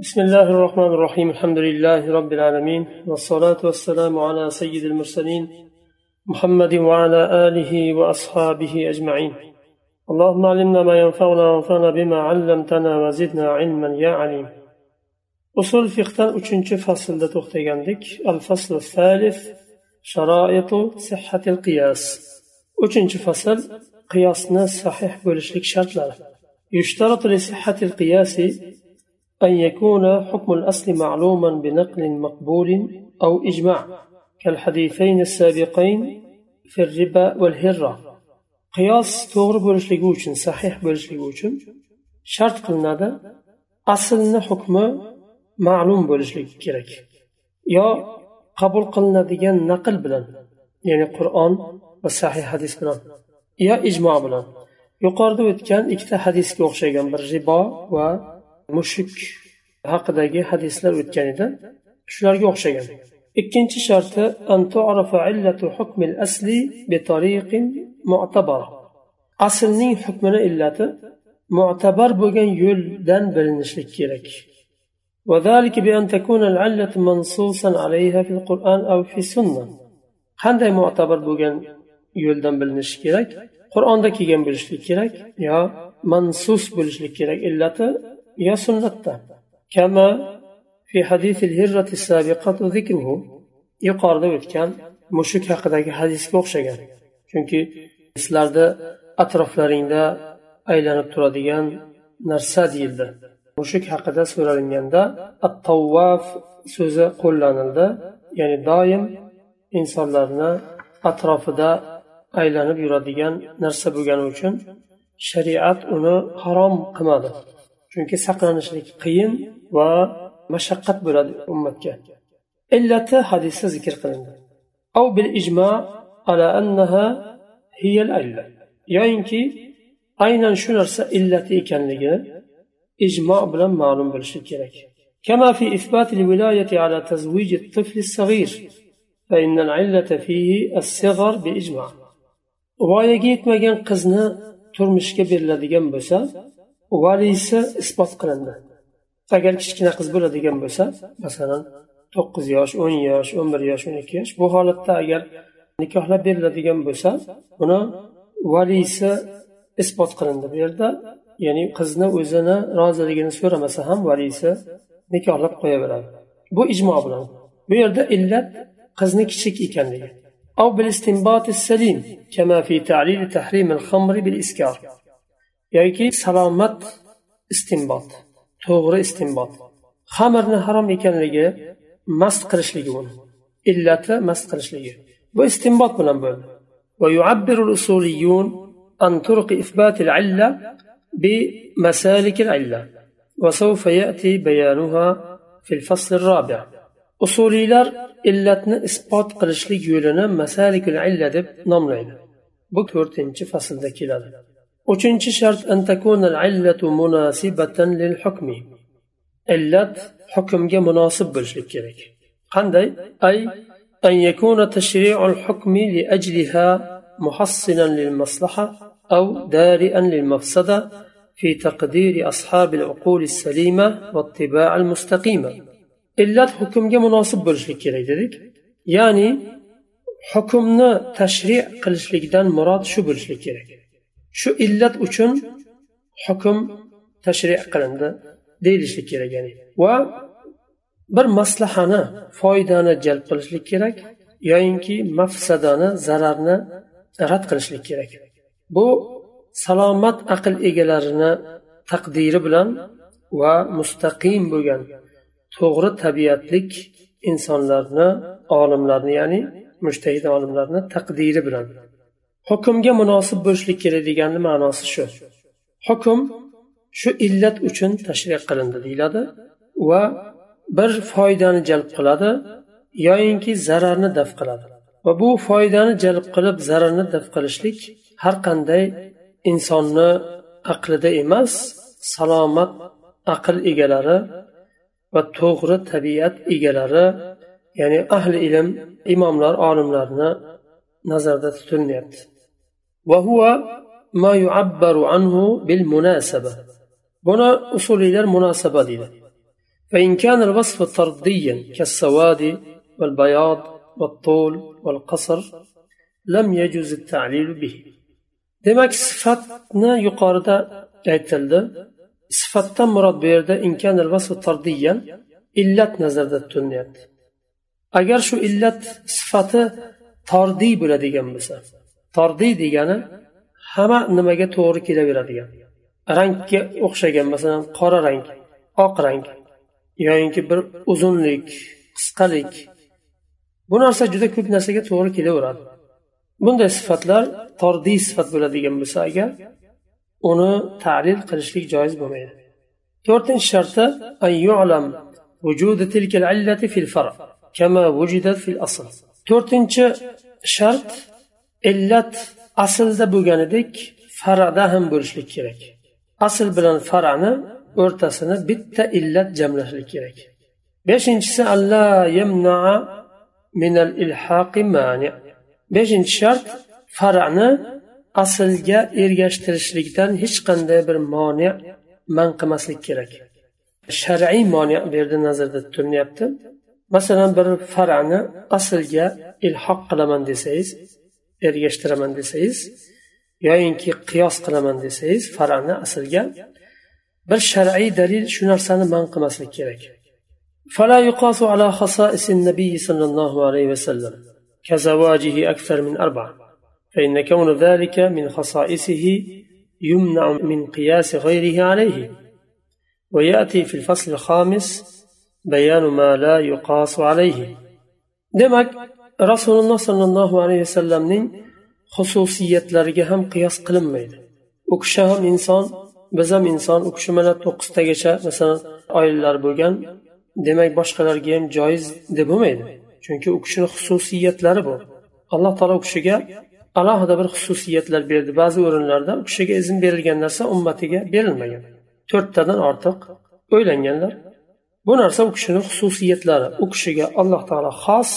بسم الله الرحمن الرحيم. الحمد لله رب العالمين والصلاة والسلام على سيد المرسلين محمد وعلى آله وأصحابه أجمعين. اللهم علمنا ما ينفعنا وانفعنا بما علمتنا وزدنا علما يا عليم. أصول فقه uchinchi faslda to'xtagandik. الفصل الثالث شرائط صحة القياس. uchinchi fasl qiyosni sahih bo'lishlik shartlari يشترط لصحة القياس أن يكون حكم الأصل معلوما بنقل مقبول أو إجماع كالحديثين السابقين في الربا والهرة قياس توغر بولشلigi uchun sahih bo'lishligi uchun shart qilinadi aslni hukmi ma'lum bo'lishligi kerak yo qabul qilinadigan naql bilan ya'ni qur'on va sahih hadis bilan yo ijmo bilan yuqorida o'tgan ikkita hadisga o'xshagan bir ribo va mushuk haqidagi hadislar o'tgan edi shularga o'xshagan ikkinchi sharti aslning hukmini illati mu'tabar bo'lgan yo'ldan bilinishlik kerak وذلك بأن تكون العلة منصوصا عليها في القرآن أو في السنة qanday mo'tabar bo'lgan yo'ldan bilinishi kerak qur'onda kelgan bo'lishlik kerak yo mansus bo'lishlik kerak illati yo sunnatda kama fi hadis الهرة السابقة ذكره yuqorida o'tgan mushuk haqidagi hadisga o'xshagan chunki sizlarda atroflaringda aylanib turadigan narsa deyildi mushuk haqida so'ralinganda at tavvaf so'zi qo'llanildi ya'ni doim insonlarni atrofida aylanib yuradigan narsa bo'lgani uchun shariat uni harom qilmadi chunki saqlanishlik qiyin va mashaqqat bo'ladi ummatga illati hadisda zikr qilindi أو بالإجماع على أنها هي العلة yoyinki aynan shu narsa illati ekanligi ijmo bilan ma'lum bo'lishi kerak كما في إثبات الولاية على تزويج الطفل الصغير فإن العلة فيه الصغر بإجماع voyaga yetmagan qizni turmushga beriladigan bo'lsa valiysi isbot qilindi agar kichkina qiz bo'ladigan bo'lsa masalan to'qqiz yosh o'n yosh o'n bir yosh o'n ikki yosh bu holatda agar nikohlab beriladigan bo'lsa uni valiysi isbot qilindi bu yerda ya'ni qizni o'zini roziligini so'ramasa ham valiysi nikohlab qo'yaveradi bu ijmo bilan bu yerda illat qizni kichik ekanligi أو بالاستنباط السليم كما في تعليل تحريم الخمر بالإسكار yoki salomat istinbot to'g'ri istinbot xamirni harom ekanligi mast qilishligi uni illati mast qilishligi bu istinbot bilan bo'ldi ويعبر الأصوليون عن طرق إثبات العلة بمسالك العلة وسوف يأتي بيانها في الفصل الرابع usuliylar illatni isbot qilishlik yo'lini masalikul illa deb nomlaydi bu to'rtinchi faslda keladi Uchinchi shart an takuna al-illatu munasibatan lil hukmi. Illat hukmga munosib bo'lishlik kerak. Qanday? Ay an yakuna tashri'ul hukmi li ajliha muhassinan lil maslaha aw dari'an lil mafsada في تقدير أصحاب العقول السليمة واتباع المستقيمة إلا حكم مناسب بولشلك kerak dedik ya'ni hukmni tashri qilishlikdan murod shu bo'lishlik kerak shu illat uchun hukm tashri qilindi deyilishi kerak ya'ni va bir maslahani foydani jalb qilishlik kerak yoyinki mafsadani zararni rad qilishlik kerak. Bu salomat aql egalarini taqdiri bilan va mustaqim bo'lgan to'g'ri tabiatlik insonlarni olimlarni ya'ni mushtahid olimlarni taqdiri bilan hukmga munosib bo'lishlik kerak deganni ma'nosi shu. Hukm shu illat uchun tashriq qilindi deyiladi va bir foydani jalb qiladi yoyinki zararni daf qiladi. Va bu foydani jalb qilib zararni daf qilishlik har qanday insonni aqlida emas salomat aql egalari va to'g'ri tabiat egalari ya'ni ahli ilm imomlar olimlarni nazarda tutilyapti buni usuliylar munosaba deydi فإن كان الوصف طرديا كالسواد والبياض والطول والقصر لم يجوز التعليل به demak sifatni yuqorida aytildi sifatdan murod bu yerda illat nazarda tutilyapti agar shu illat sifati tordiy bo'ladigan bo'lsa tordiy degani hamma nimaga to'g'ri kelaveradigan. Rangga o'xshagan masalan qora rang oq rang yoyinki bir uzunlik qisqalik bu narsa juda ko'p narsaga to'g'ri kelaveradi. Bunday sifatlar tordiy sifat bo'ladigan bo'lsa agar uni ta'lil qilishlik joiz bo'lmaydi. To'rtinchi sharti to'rtinchi shart illat aslda bo'lganidek farada ham bo'lishlik kerak asl bilan farani o'rtasini bitta illat jamlashlik kerak beshinchisi alla yamnaa minal ilhaqi mani. Beshinchi shart farani aslga ergashtirishlikdan hech qanday bir moni man qilmaslik kerak shar'iy moni bu yerda nazarda tutilyapti. Masalan bir farani aslga ilhoq qilaman desangiz ergashtiraman desangiz yoyinki qiyos qilaman desangiz farani aslga bir shar'iy dalil shu narsani man qilmaslik kerak فلا يقاس على خصائص النبي صلى الله عليه وسلم كزواجه أكثر من أربعة فإن كون ذلك من خصائصه يمنع من قياس غيره عليه ويأتي في الفصل الخامس بيان ما لا يقاس عليه demak rasululloh sollallohu alayhi vasallamning xususiyatlariga ham qiyos qilinmaydi. U kishi ham inson biz ham inson. U kishi mana to'qqiztagacha masalan oilalar bo'lgan demak boshqalarga ham joiz deb bo'lmaydi. Chunki u kishini xususiyatlari bu alloh taolo u kishiga alohida bir xususiyatlar berdi. Ba'zi o'rinlarda u kishiga izn berilgan narsa ummatiga berilmagan. To'rttadan ortiq o'ylanganlar. Bu narsa u kishini xususiyatlari. U kishiga alloh taolo xos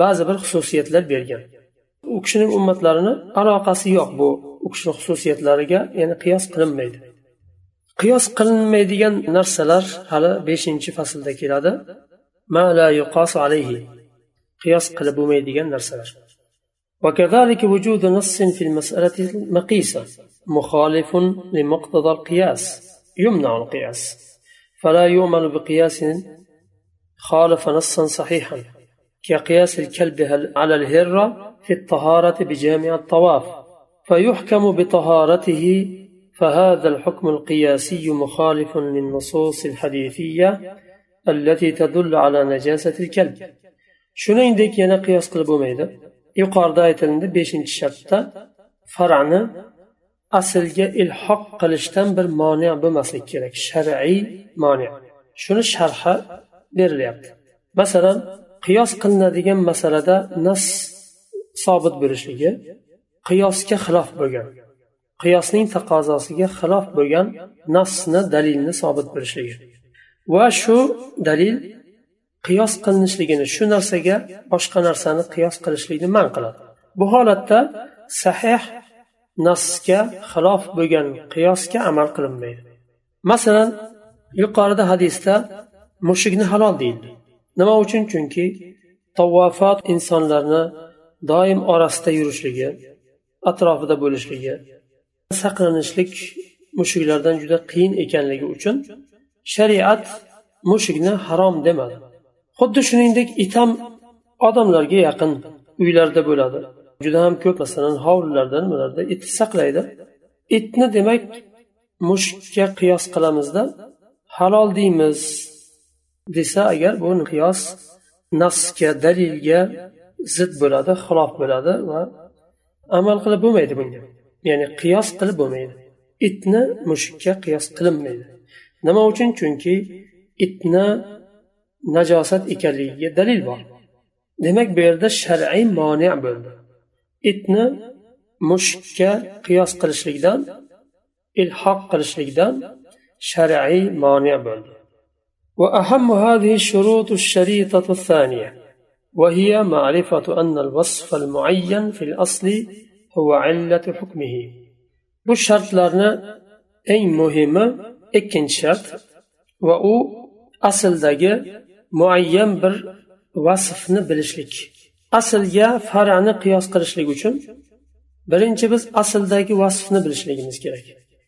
ba'zi bir xususiyatlar bergan u kishining ummatlarini aloqasi yo'q bu u kishini xususiyatlariga ya'ni qiyos qilinmaydi qiyos qilinmaydigan narsalar hali beshinchi faslda keladi qiyos qilib bo'lmaydigan narsalar وكذلك وجود نص في المسألة المقيسة مخالف لمقتضى القياس يمنع القياس فلا يؤمن بقياس خالف نصا صحيحا كقياس الكلب على الهرة في الطهارة بجامع الطواف فيحكم بطهارته فهذا الحكم القياسي مخالف للنصوص الحديثية التي تدل على نجاسة الكلب. شنو عندك ينا قياس قلب ميدا يقار دايت لندي بيشن شرطة فرعنا أصل الحق قلشتن مانع بمسك كيرك شرعي مانع. شنو شرحة برليبت مثلا qiyos qilinadigan masalada nas sobit bo'lishligi qiyosga xilof bo'lgan qiyosning taqozosiga xilof bo'lgan nasni dalilni sobit bo'lishligi. Va shu dalil qiyos qilinishligini shu narsaga boshqa narsani qiyos qilishlikni man qiladi. Bu holatda sahih nasga xilof bo'lgan qiyosga amal qilinmaydi. Masalan yuqorida hadisda mushukni halol deyildi. Nima uchun? Chunki tavvofot insonlarni doim orasida yurishligi atrofida bo'lishligi saqlanishlik mushuklardan juda qiyin ekanligi uchun shariat mushukni harom demadi. Xuddi shuningdek it ham odamlarga yaqin uylarda bo'ladi. Juda ham ko'p masalan hovlilarda nimalarda it saqlaydi. Itni demak mushukka qiyos qilamizda halol deymiz. Desa agar bu qiyos nasga dalilga zid bo'ladi xilof bo'ladi va amal qilib bo'lmaydi bunga. Ya'ni qiyos qilib bo'lmaydi. Itni mushukka qiyos qilinmaydi. Nima uchun? Chunki itni najosat ekanligiga dalil bor. Demak bu yerda shar'iy moni bo'ldi. Itni mushukka qiyos qilishlikdan ilhoq qilishlikdan shar'iy moni bo'ldi. وأهم هذه الشروط الشريطة الثانية وهي معرفة أن الوصف المعين في الأصل هو علة حكمه bu shartlarni eng muhimi ikkinchi shart va u asldagi muayyan bir vasfni bilishlik aslga farani qiyos qilishlik uchun birinchi biz asldagi vasfni bilishligimiz kerak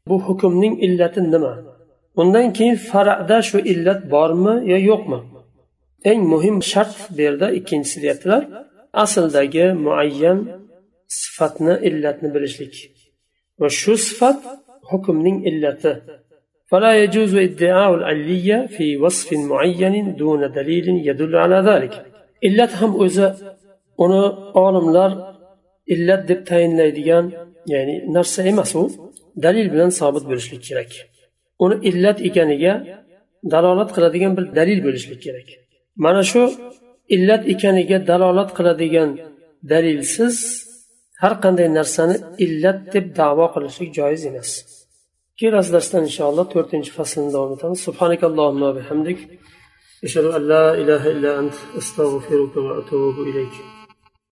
bu hukmning illati nima undan keyin farada shu illat bormi yo yo'qmi eng muhim shart bu yerda ikkinchisi deyaptilar asldagi muayyan sifatni illatni bilishlik va shu sifat hukmning illati فلا يجوز ادعاء العلية في وصف معين دون دليل يدل على ذلك illat ham o'zi uni olimlar illat deb tayinlaydigan ya'ni narsa emas u dalil bilan sobit bo'lishlik kerak uni illat ekaniga dalolat qiladigan bir dalil bo'lishlik kerak. Mana shu illat ekaniga dalolat qiladigan dalilsiz har qanday narsani illat deb davo qilishlik joiz emas. Kelasi darsdan inshaalloh to'rtinchi faslni davom etamiz. Subhanakallohumma bihamdik. Ashhadu an la ilaha illa ant astag'firuka va atubu ilayk.